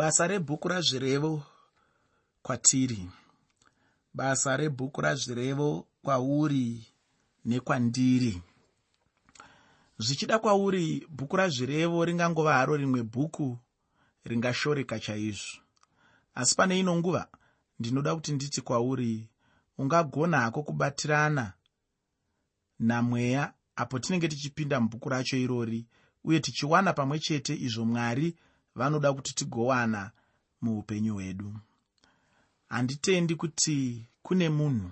basa rebhuku razvirevo kwatiri. Basa rebhuku razvirevo kwauri nekwandiri. Zvichida kwauri bhuku razvirevo ringangova haro rimwe bhuku ringashoreka chaizvo. Asi pane ino nguva ndinoda kuti nditi kwauri ungagona hako kubatirana namweya apo tinenge tichipinda mubhuku racho irori uye tichiwana pamwe chete izvo mwari vanoda kuti tigowana muupenyu hwedu. Handitendi kuti kune munhu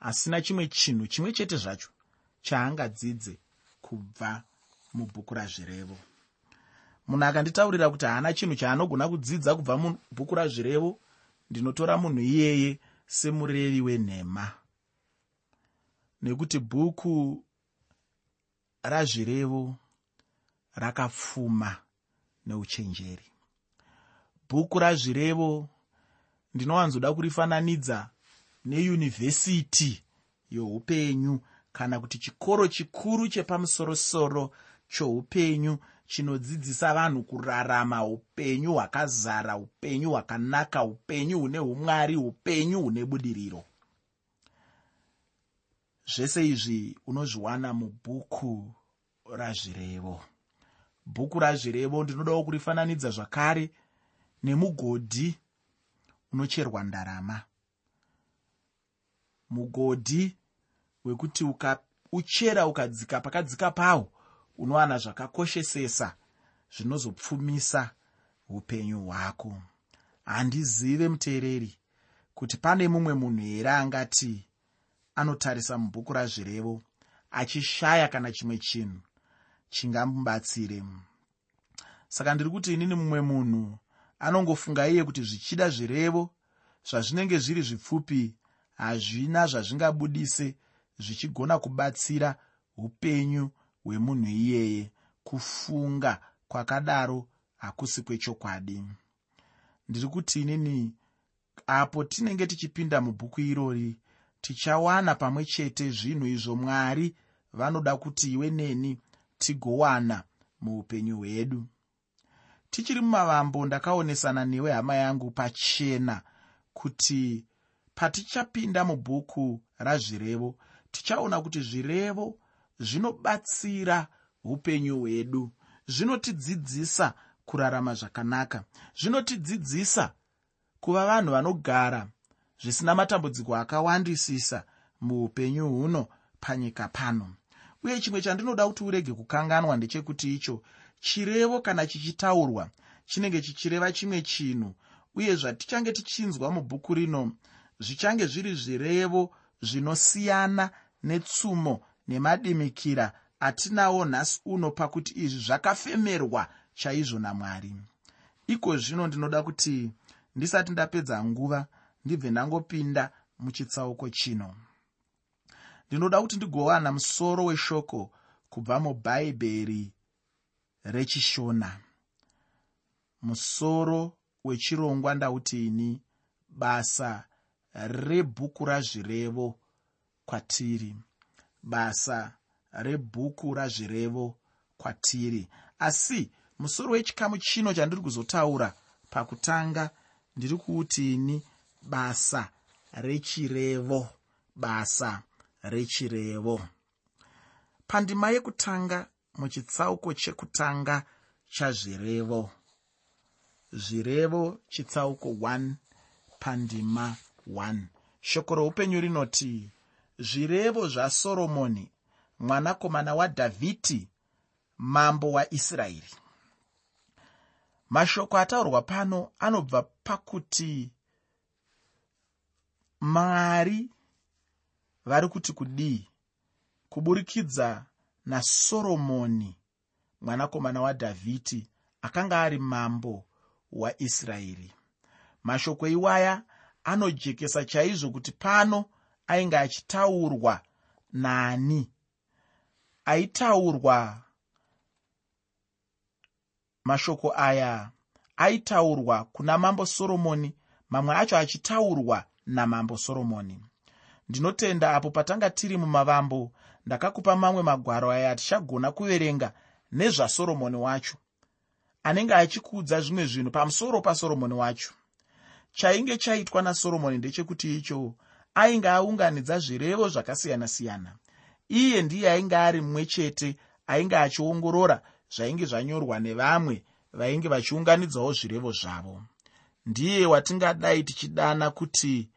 asina chimwe chinhu chimwe chete zvacho chaangadzidze kubva mubhuku razvirevo. Munhu akanditaurira kuti haana chinhu chaanogona kudzidza kubva mubhuku razvirevo ndinotora munhu iyeye semurevi wenhema. Nekuti bhuku razvirevo rakapfuma neuchenjeri bhuku razvirevo ndinowanzoda kurifananidza neyunivhesiti youpenyu kana kuti chikoro chikuru chepamusorosoro choupenyu chinodzidzisa vanhu kurarama upenyu hwakazara upenyu hwakanaka upenyu hune umwari upenyu hune budiriro. Zvese izvi unozviwana mubhuku razvirevo bhuku razvirevo ndinodawo kurifananidza zvakare nemugodhi unocherwa ndarama. Mugodhi wekuti ukauchera ukadzika pakadzika pawo unowana zvakakoshesesa zvinozopfumisa upenyu hwako. Handizive muteereri kuti pane mumwe munhu here angati anotarisa mubhuku razvirevo achishaya kana chimwe chinhu chingamubatsire saka ndiri kuti inini mumwe munhu anongofunga iye kuti zvichida zvirevo zvazvinenge zviri zvipfupi hazvina zvazvingabudise zvichigona kubatsira upenyu hwemunhu iyeye. Kufunga kwakadaro hakusi kwechokwadi. Ndiri kuti inini apo tinenge tichipinda mubhuku irori tichawana pamwe chete zvinhu izvo mwari vanoda kuti iwe neni tigowana muupenyu hwedu. Tichiri mumavambo ndakaonesana newe hama yangu pachena kuti patichapinda mubhuku razvirevo tichaona kuti zvirevo zvinobatsira upenyu hwedu zvinotidzidzisa kurarama zvakanaka zvinotidzidzisa kuva vanhu vanogara zvisina matambudziko akawandisisa muupenyu huno panyika pano uye chimwe chandinoda kuti urege kukanganwa ndechekuti icho chirevo kana chichitaurwa chinenge chichireva chimwe chinhu uye zvatichange tichinzwa mubhuku rino zvichange zviri zvirevo zvinosiyana netsumo nemadimikira atinawo nhasi uno pakuti izvi zvakafemerwa chaizvo namwari. Iko zvino ndinoda kuti ndisati ndapedza nguva ndibve ndangopinda muchitsauko chino ndinoda kuti ndigowana musoro weshoko kubva mubhaibheri rechishona. Musoro wechirongwa ndautini basa rebhuku razvirevo kwatiri. Basa rebhuku razvirevo kwatiri. Asi musoro wechikamu chino chandiri kuzotaura pakutanga ndiri kuutini basa rechirevo basa rechirevo. Pandima yekutanga muchitsauko chekutanga chazvirevo. Zvirevo chitsauko 1 pandima 1 shoko roupenyu rinoti zvirevo zvasoromoni mwanakomana wadhavhidhi mambo waisraeri mashoko ataurwa pano anobva pakuti mwari vari kuti kudii? Kuburikidza nasoromoni mwanakomana wadhavhidhi akanga ari mambo waisraeri mashoko iwaya anojekesa chaizvo kuti pano ainge achitaurwa nani. Aitaurwa. Mashoko aya aitaurwa kuna mambo soromoni mamwe acho achitaurwa namambo soromoni ndinotenda apo patanga tiri mumavambo. Ndakakupa mamwe magwaro aya atichagona kuverenga nezvasoromoni wacho. Anenge achikuudza zvimwe zvinhu pamusoro pasoromoni wacho. Chainge chaitwa nasoromoni ndechekuti icho ainge aunganidza zvirevo zvakasiyana-siyana. Iye ndiye ainge ari mumwe chete ainge achiongorora zvainge zvanyorwa nevamwe vainge vachiunganidzawo zvirevo zvavo. Ndiye watingadai tichidana kuti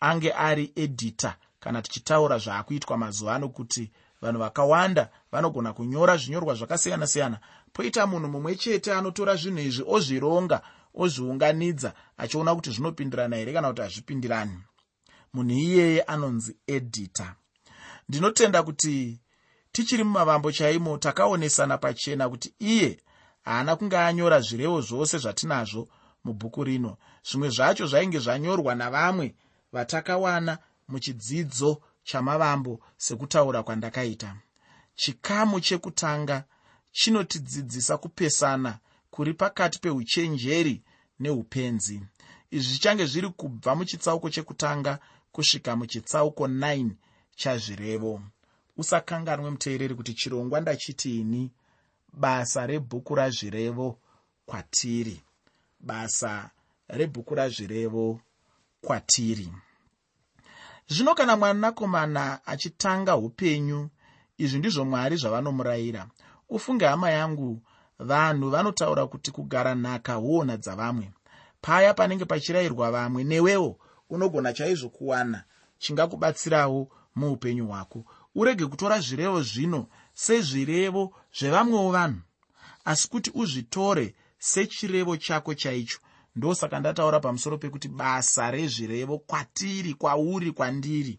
ange ari edhita kana tichitaura zvaakuitwa mazuva ano kuti vanhu vakawanda vanogona kunyora zvinyorwa zvakasiyana-siyana poita munhu mumwe chete anotora zvinhu izvi ozvironga ozviunganidza achiona kuti zvinopindirana here kana kuti hazvipindirani. Munhu iyeye anonzi edhita ndinotenda kuti tichiri mumavambo chaimo takaonesana pachena kuti iye haana kunge anyora zvirevo zvose zvatinazvo mubhuku rino. Zvimwe zvacho zvainge zvanyorwa navamwe vatakawana muchidzidzo chamavambo sekutaura kwandakaita. Chikamu chekutanga chinotidzidzisa kupesana kuri pakati peuchenjeri neupenzi. Izvi zvichange zviri kubva muchitsauko chekutanga kusvika muchitsauko 9 chazvirevo. Usakanganwe muteereri kuti chirongwa ndachitiini basa rebhuku razvirevo kwatiri. Basa rebhuku razvirevo kwatiri zvino kana mwanakomana achitanga upenyu izvi ndizvo mwari zvavanomurayira. Ufunge hama yangu vanhu vanotaura kuti kugara nhaka huona dzavamwe. Paya panenge pachirayirwa vamwe newewo unogona chaizvo kuwana. Chingakubatsirawo muupenyu hwako. Urege kutora zvirevo zvino sezvirevo zvevamwewo vanhu. Asi kuti uzvitore sechirevo chako chaicho ndosaka ndataura pamusoro pekuti basa rezvirevo kwatiri kwauri kwandiri.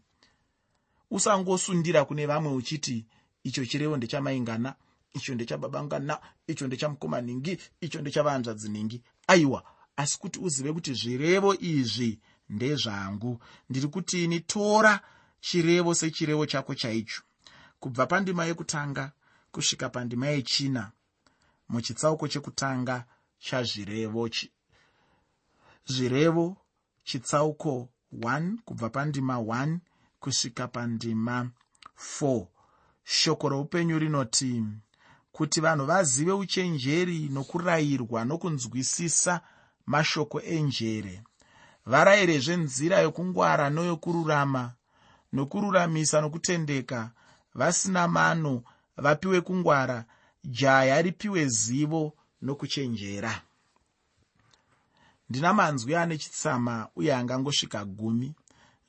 Usangosundira kune vamwe uchiti icho chirevo ndechamaingana icho ndechababangana icho ndechamukomaningi icho ndechavanzvadziningi aiwa asi kuti uzive kuti zvirevo izvi ndezvangu. Ndiri kuti ini tora chirevo sechirevo chako chaicho. Kubva pandima yekutanga kusvika pandima yechina muchitsauko chekutanga chazvirevo zvirevo chitsauko 1 kubva pandima 1 kusvika pandima 4 shoko roupenyu rinoti kuti vanhu vazive uchenjeri nokurayirwa nokunzwisisa mashoko enjere. Varayirezve nzira yokungwara noyokururama nokururamisa nokutendeka. Vasina mano vapiwe kungwara. Jaya ripiwe zivo nokuchenjera ndina manzwi ane chitsama uye angangosvika gumi.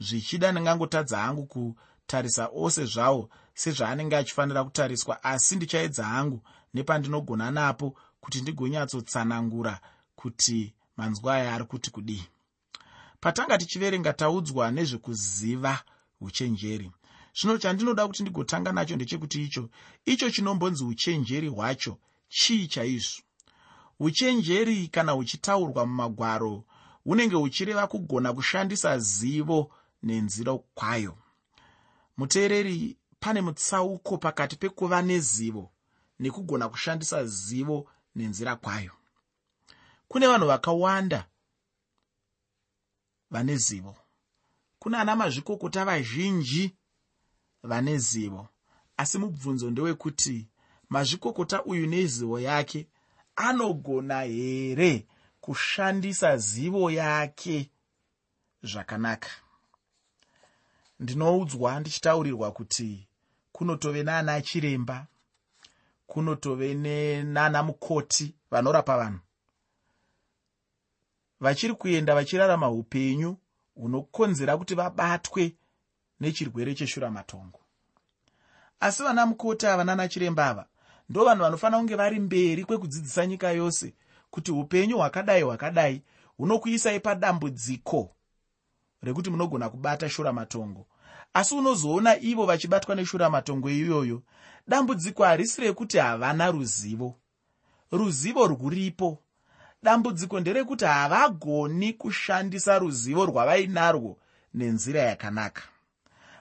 Zvichida ndingangotadza hangu kutarisa ose zvawo sezvaanenge achifanira kutariswa asi ndichaedza hangu nepandinogona napo kuti ndigonyatsotsangura kuti manzwi aya ari kuti kudii. Patanga tichiverenga taudzwa nezvekuziva uchenjeri. Zvino chandinoda kuti ndigotanga nacho ndechekuti icho icho chinombonzi uchenjeri hwacho chii chaizvo uchenjeri kana huchitaurwa mumagwaro hunenge huchireva kugona kushandisa zivo nenzira kwayo. Muteereri pane mutsauko pakati pekuva nezivo nekugona kushandisa zivo nenzira kwayo. Kune vanhu vakawanda vane zivo. Kuna ana mazvikokota vazhinji vane zivo. Asi mubvunzo ndewekuti mazvikokota uyu nezivo yake anogona here kushandisa zivo yake? Zvakanaka. Ndinoudzwa ndichitaurirwa kuti kunotove naana chiremba kunotove nana mukoti vanorapa vanhu. Vachiri kuenda vachirarama upenyu hunokonzera kuti vabatwe nechirwere cheshuramatongo. Asi vana mukoti ava nana chiremba ava ndo vanhu vanofanira kunge vari mberi kwekudzidzisa nyika yose kuti upenyu hwakadai hwakadai hunokuisai padambudziko rekuti munogona kubata shuramatongo. Asi unozoona ivo vachibatwa neshuramatongo iyoyo dambudziko harisi rekuti havana ruzivo. Ruzivo rwuripo. Dambudziko nderekuti havagoni kushandisa ruzivo rwavainarwo nenzira yakanaka.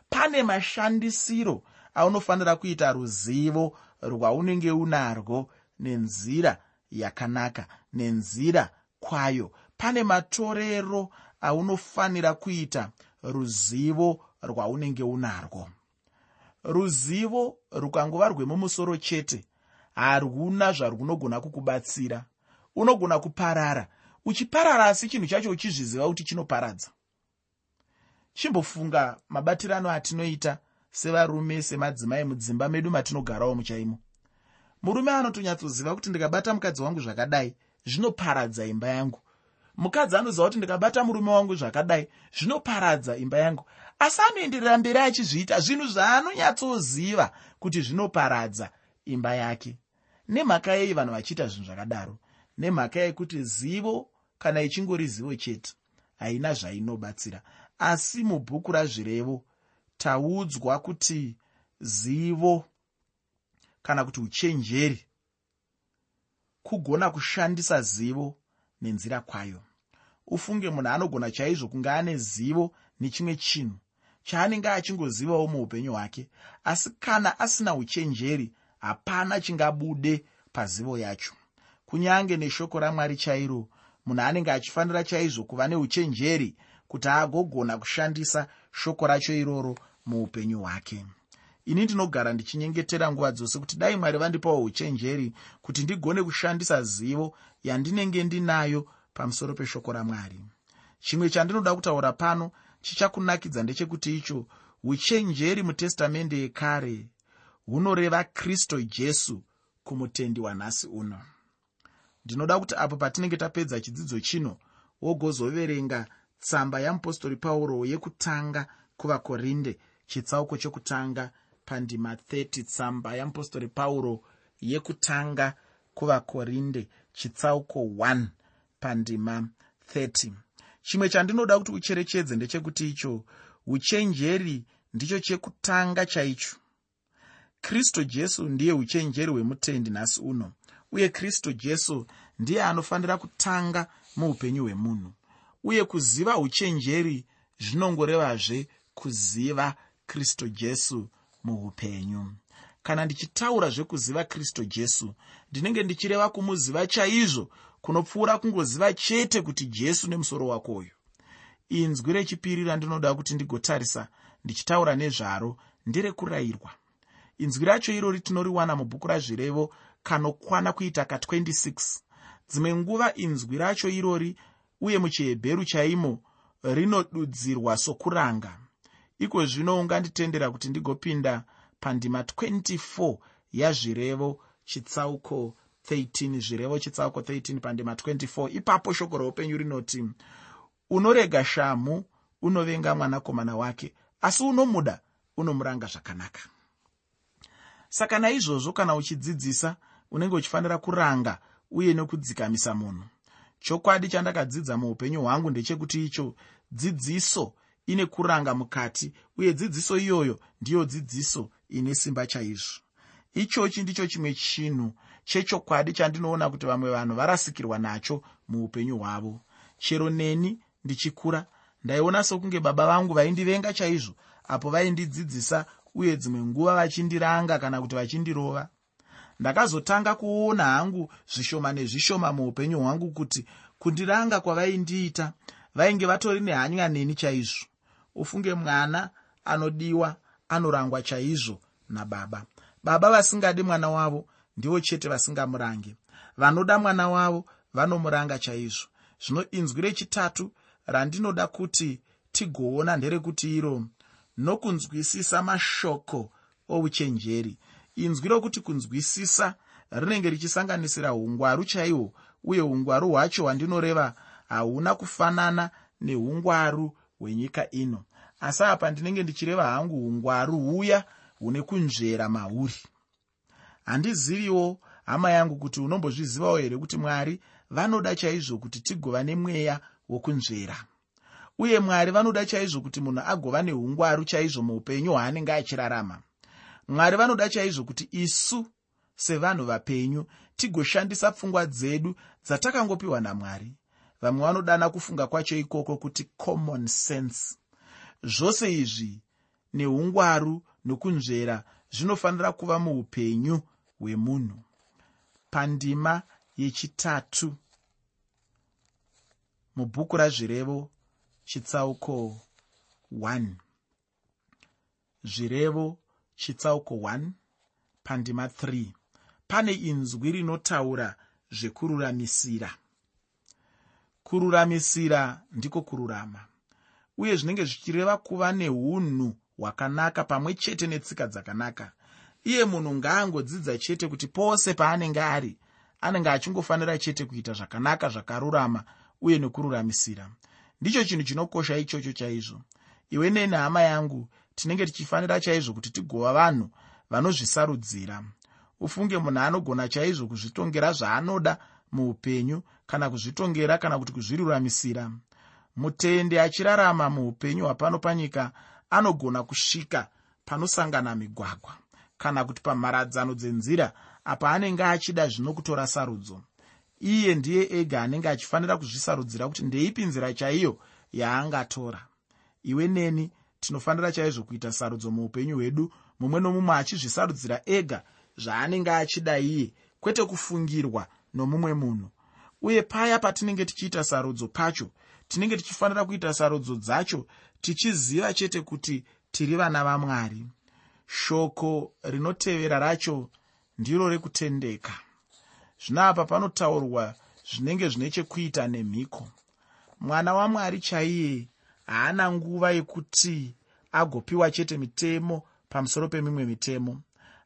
Pane mashandisiro aunofanira kuita ruzivo rwaunenge unarwo nenzira yakanaka nenzira kwayo. Pane matorero aunofanira kuita ruzivo rwaunenge unarwo. Ruzivo rukangova rwemumusoro chete. Haruna zvarunogona kukubatsira. Unogona kuparara. Uchiparara asi chinhu chacho uchizviziva kuti chinoparadza. Chimbofunga mabatirano atinoita sevarume semadzimai mudzimba medu matinogarawo muchaimo. Murume anotonyatsoziva kuti ndikabata mukadzi wangu zvakadai zvinoparadza imba yangu. Mukadzi anoziva kuti ndikabata murume wangu zvakadai zvinoparadza imba yangu. Asi anoenderera mberi achizviita zvinhu zvaanonyatsoziva kuti zvinoparadza imba yake. Nemhaka yei vanhu vachiita zvinhu zvakadaro. Nemhaka yekuti zivo kana ichingori zivo chete haina zvainobatsira. Asi mubhuku razvirevo taudzwa kuti zivo kana kuti uchenjeri kugona kushandisa zivo nenzira kwayo. Ufunge munhu anogona chaizvo kunge ane zivo nechimwe chinhu chaanenge achingozivawo muupenyu hwake asi kana asina uchenjeri hapana chingabude pazivo yacho. Kunyange neshoko ramwari chairo munhu anenge achifanira chaizvo kuva neuchenjeri kuti agogona kushandisa shoko racho iroro muupenyu hwake. Ini ndinogara ndichinyengetera nguva dzose kuti dai mwari vandipawo uchenjeri kuti ndigone kushandisa zivo yandinenge ndinayo pamusoro peshoko ramwari. Chimwe chandinoda kutaura pano chichakunakidza ndechekuti icho uchenjeri mutestamende yekare hunoreva kristu jesu kumutendi wanhasi uno. Ndinoda kuti apo patinenge tapedza chidzidzo chino wogozoverenga tsamba yamupostori pauro yekutanga kuvakorinde chitsauko chekutanga pandima 30 tsamba yamupostori pauro yekutanga kuvakorinde chitsauko 1 pandima 30 chimwe chandinoda kuti ucherechedze ndechekuti icho uchenjeri ndicho chekutanga chaicho kristu jesu ndiye uchenjeri hwemutendi nhasi uno uye kristu jesu ndiye anofanira kutanga muupenyu hwemunhu uye kuziva uchenjeri zvinongorevazve kuziva kristu jesu muupenyu. Kana ndichitaura zvekuziva kristu jesu ndinenge ndichireva kumuziva chaizvo kunopfuura kungoziva chete kuti jesu nemusoro wako uyu. Inzwi rechipiri randinoda kuti ndigotarisa ndichitaura nezvaro nderekurayirwa. Inzwi racho irori tinoriwana mubhuku razvirevo kanokwana kuita ka26 dzimwe nguva inzwi racho irori uye muchihebheru chaimo rinodudzirwa sokuranga. Iko zvino unganditendera kuti ndigopinda pandima 24 yazvirevo chitsauko 13 zvirevo chitsauko 13 pandima 24 ipapo shoko roupenyu rinoti unorega shamu unovenga mwanakomana wake asi unomuda unomuranga zvakanaka. Saka naizvozvo kana uchidzidzisa unenge uchifanira kuranga uye nekudzikamisa munhu chokwadi chandakadzidza muupenyu hwangu ndechekuti icho dzidziso ine kuranga mukati uye dzidziso iyoyo ndiyo dzidziso ine simba chaizvo. Ichochi ndicho chimwe chinhu chechokwadi chandinoona kuti vamwe vanhu varasikirwa nacho muupenyu hwavo. Chero neni ndichikura ndaiona sokunge baba vangu vaindivenga chaizvo apo vaindidzidzisa uye dzimwe nguva vachindiranga kana kuti vachindirova ndakazotanga kuona hangu zvishoma nezvishoma muupenyu hwangu kuti kundiranga kwavaindiita vainge vatori nehanya neni chaizvo. Ufunge mwana anodiwa anorangwa chaizvo nababa. Baba vasingadi mwana wavo ndivo chete vasingamurange vanoda mwana wavo vanomuranga chaizvo. Zvino inzwi rechitatu randinoda kuti tigoona nderekuti iro nokunzwisisa mashoko ouchenjeri inzwi rokuti kunzwisisa rinenge richisanganisira ungwaru chaihwo uye ungwaru hwacho hwandinoreva hauna kufanana neungwaru hwenyika ino. Asi apa ndinenge ndichireva hangu ungwaru huya hune kunzvera mauri. Handiziviwo hama yangu kuti unombozvizivawo here kuti mwari vanoda chaizvo kuti tigova nemweya wokunzvera? Uye mwari vanoda chaizvo kuti munhu agova neungwaru chaizvo muupenyu hwaanenge achirarama mwari vanoda chaizvo kuti isu sevanhu vapenyu tigoshandisa pfungwa dzedu dzatakangopiwa namwari. Vamwe vanodana kufunga kwacho ikoko kuti common sense. Zvose izvi neungwaru nokunzvera zvinofanira kuva muupenyu hwemunhu. Pandima yechitatu mubhuku razvirevo chitsauko 1 zvirevo chitsauko 1 pandima 3 pane inzwi rinotaura zvekururamisira. Kururamisira ndiko kururama uye zvinenge zvichireva kuva neunhu hwakanaka pamwe chete netsika dzakanaka. Iye munhu ngaangodzidza chete kuti pose paanenge ari anenge achingofanira chete kuita zvakanaka zvakarurama uye nekururamisira. Ndicho chinhu chinokosha ichocho chaizvo. Iwe nei nehama yangu tinenge tichifanira chaizvo kuti tigova vanhu vanozvisarudzira. Ufunge munhu anogona chaizvo kuzvitongera zvaanoda muupenyu kana kuzvitongera kana kuti kuzviruramisira. Mutende achirarama muupenyu hwapano panyika anogona kusvika panosangana migwagwa kana kuti pamharadzano dzenzira apa anenge achida zvino kutora sarudzo. Iye ndiye ega anenge achifanira kuzvisarudzira kuti ndeipi nzira chaiyo yaangatora. Iwe neni tinofanira chaizvo kuita sarudzo muupenyu hwedu mumwe nomumwe achizvisarudzira ega zvaanenge achida iye kwete kufungirwa nomumwe munhu. Uye paya patinenge tichiita sarudzo pacho tinenge tichifanira kuita sarudzo dzacho tichiziva chete kuti tiri vana vamwari. Shoko rinotevera racho ndiro rekutendeka. Zvino apa panotaurwa zvinenge zvine chekuita nemhiko. Mwana wamwari chaiye haana nguva yekuti agopiwa chete mitemo pamusoro pemimwe mitemo.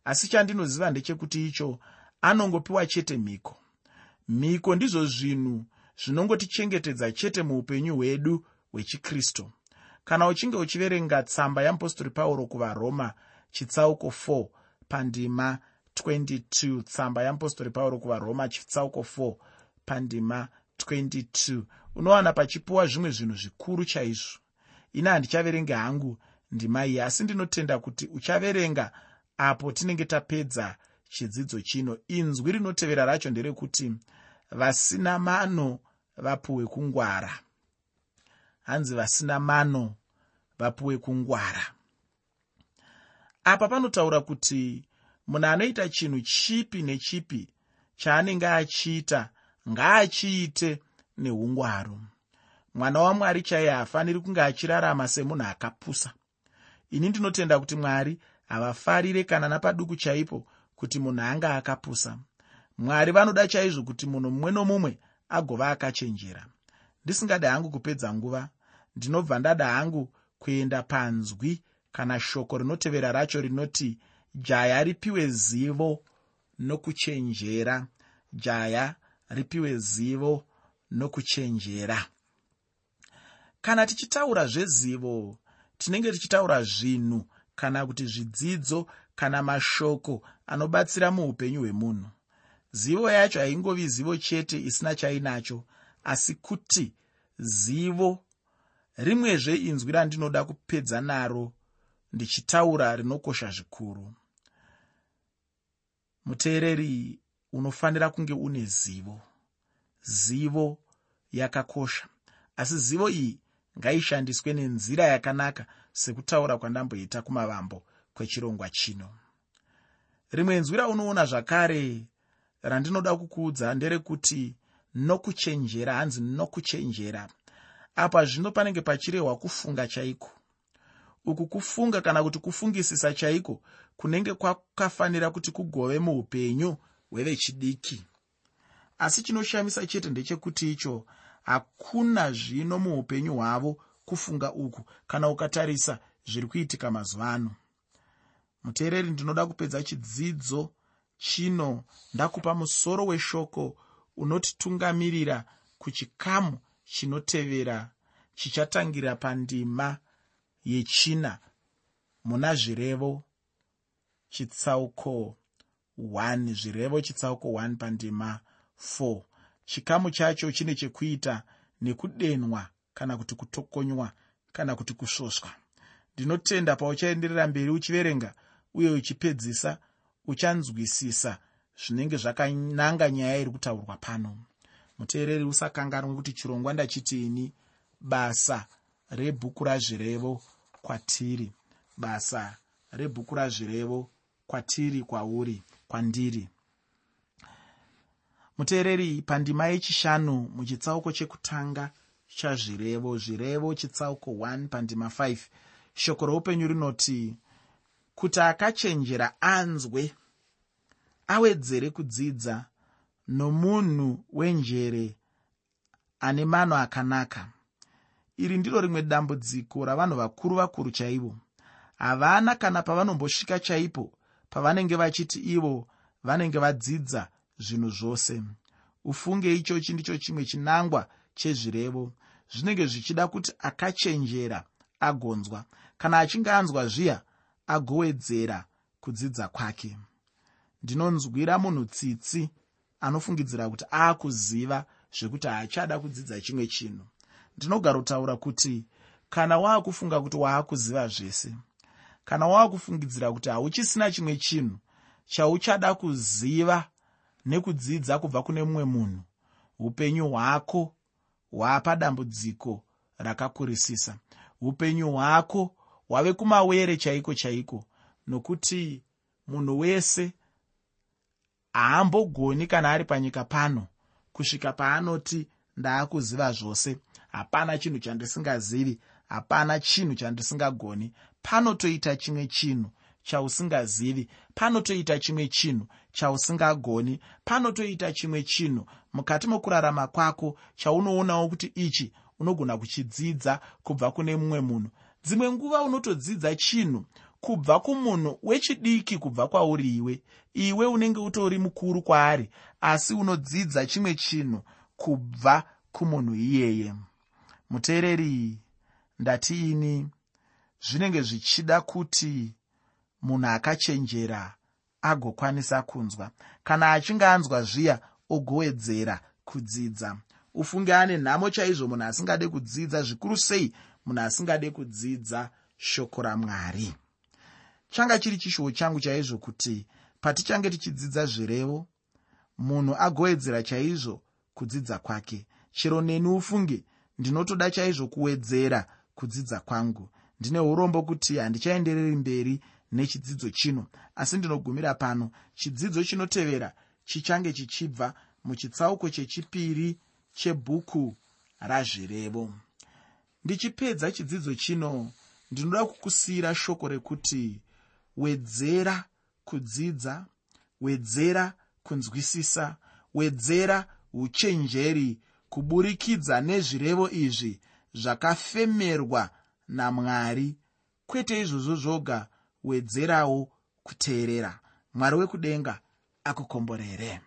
Asi chandinoziva ndechekuti icho anongopiwa chete mhiko. Mhiko ndizvo zvinhu zvinongotichengetedza chete muupenyu hwedu hwechikristu. Kana uchinge uchiverenga tsamba yeapostori pauro kuvaroma chitsauko 4 pandima 22 tsamba yeapostori pauro kuvaroma chitsauko 4 pandima 22 unowana pachipiwa zvimwe zvinhu zvikuru chaizvo. Ine handichaverengi hangu ndima iyi asi ndinotenda kuti uchaverenga apo tinenge tapedza chidzidzo chino. Inzwi rinotevera racho nderekuti vasina mano vapuwe kungwara. Hanzi vasina mano vapuwe kungwara. Apa panotaura kuti munhu anoita chinhu chipi nechipi chaanenge achiita ngaachiite neungwaru mwana wamwari chaiye haafaniri kunge achirarama semunhu akapusa. Ini ndinotenda kuti mwari havafarire kana napaduku chaipo kuti munhu anga akapusa. Mwari vanoda chaizvo kuti munhu mumwe nomumwe agova akachenjera. Ndisingadi hangu kupedza nguva ndinobva ndada hangu kuenda panzwi kana shoko rinotevera racho rinoti jaya ripiwe zivo nokuchenjera. Jaya ripiwe zivo nokuchenjera. Kana tichitaura zvezivo tinenge tichitaura zvinhu kana kuti zvidzidzo kana mashoko anobatsira muupenyu hwemunhu. Zivo yacho haingovi zivo chete isina chainacho asi kuti zivo rimwezve inzwi randinoda kupedza naro ndichitaura rinokosha zvikuru. Muteereri unofanira kunge une zivo. Zivo yakakosha. Asi zivo iyi ngaishandiswe nenzira yakanaka sekutaura kwandamboita kumavambo kwechirongwa chino. Rimwe nzwi raunoona zvakare randinoda kukuudza nderekuti nokuchenjera hanzi nokuchenjera apa zvino panenge pachirehwa kufunga chaiko? Uku kufunga kana kuti kufungisisa chaiko kunenge kwakafanira kuti kugove muupenyu hwevechidiki. Asi chinoshamisa chete ndechekuti icho hakuna zvino muupenyu hwavo kufunga uku kana ukatarisa zviri kuitika mazuva ano. Muteereri ndinoda kupedza chidzidzo chino. Ndakupa musoro weshoko unotitungamirira kuchikamu chinotevera chichatangirira pandima yechina muna zvirevo chitsauko 1 zvirevo chitsauko 1 pandima 4 chikamu chacho chine chekuita nekudenwa kana kuti kutokonywa kana kuti kusvosva ndinotenda pauchaenderera mberi uchiverenga uye uchipedzisa uchanzwisisa zvinenge zvakananga nyaya iri kutaurwa pano. Muteereri usakanganwa kuti chirongwa ndachitiini basa rebhuku razvirevo kwatiri. Basa rebhuku razvirevo kwatiri kwauri kwandiri muteereri pandima yechishanu muchitsauko chekutanga chazvirevo. Zvirevo chitsauko 1 pandima 5 shoko roupenyu rinoti kuti akachenjera anzwe awedzere kudzidza nomunhu wenjere ane mano akanaka. Iri ndiro rimwe dambudziko ravanhu vakuru vakuru chaivo. Havana kana pavanombosvika chaipo pavanenge vachiti ivo vanenge vadzidza zvinhu zvose. Ufunge ichochi ndicho chimwe chinangwa chezvirevo. Zvinenge zvichida kuti akachenjera agonzwa. Kana achinge anzwa zviya agowedzera kudzidza kwake. Ndinonzwira munhu tsitsi anofungidzira kuti aakuziva zvekuti haachada kudzidza chimwe chinhu. Ndinogarotaura kuti kana waakufunga kuti waakuziva zvese kana waakufungidzira kuti hauchisina chimwe chinhu chauchada kuziva nekudzidza kubva kune mumwe munhu upenyu hwako hwaapadambudziko rakakurisisa. Upenyu hwako hwave kumawere chaiko chaiko nokuti munhu wese haambogoni kana ari panyika pano. Kusvika paanoti ndaakuziva zvose hapana chinhu chandisingazivi hapana chinhu chandisingagoni panotoita chimwe chinhu chausingazivi. Panotoita chimwe chinhu chausingagoni. Panotoita chimwe chinhu mukati mokurarama kwako chaunoonawo kuti ichi unogona kuchidzidza kubva kune mumwe munhu. Dzimwe nguva unotodzidza chinhu kubva kumunhu wechidiki kubva kwauri iwe iwe unenge utori mukuru kwaari asi unodzidza chimwe chinhu kubva kumunhu iyeye. Muteereri ndatiini zvinenge zvichida kuti munhu akachenjera agokwanisa kunzwa. Kana achinge anzwa zviya ogowedzera kudzidza. Ufunge ane nhamo chaizvo munhu asingade kudzidza zvikuru sei munhu asingade kudzidza shoko ramwari. Changa chiri chishuwo changu chaizvo kuti patichange tichidzidza zvirevo munhu agowedzera chaizvo kudzidza kwake. Chero neni ufunge ndinotoda chaizvo kuwedzera kudzidza kwangu. Ndine urombo kuti handichaendereri mberi nechidzidzo chino. Asi ndinogumira pano chidzidzo chinotevera chichange chichibva muchitsauko chechipiri chebhuku razvirevo. Ndichipedza chidzidzo chino ndinoda kukusiyira shoko rekuti wedzera kudzidza wedzera kunzwisisa wedzera uchenjeri kuburikidza nezvirevo izvi zvakafemerwa namwari. Kwete izvozvo zvoga wedzerawo kuteerera. Mwari wekudenga akukomborere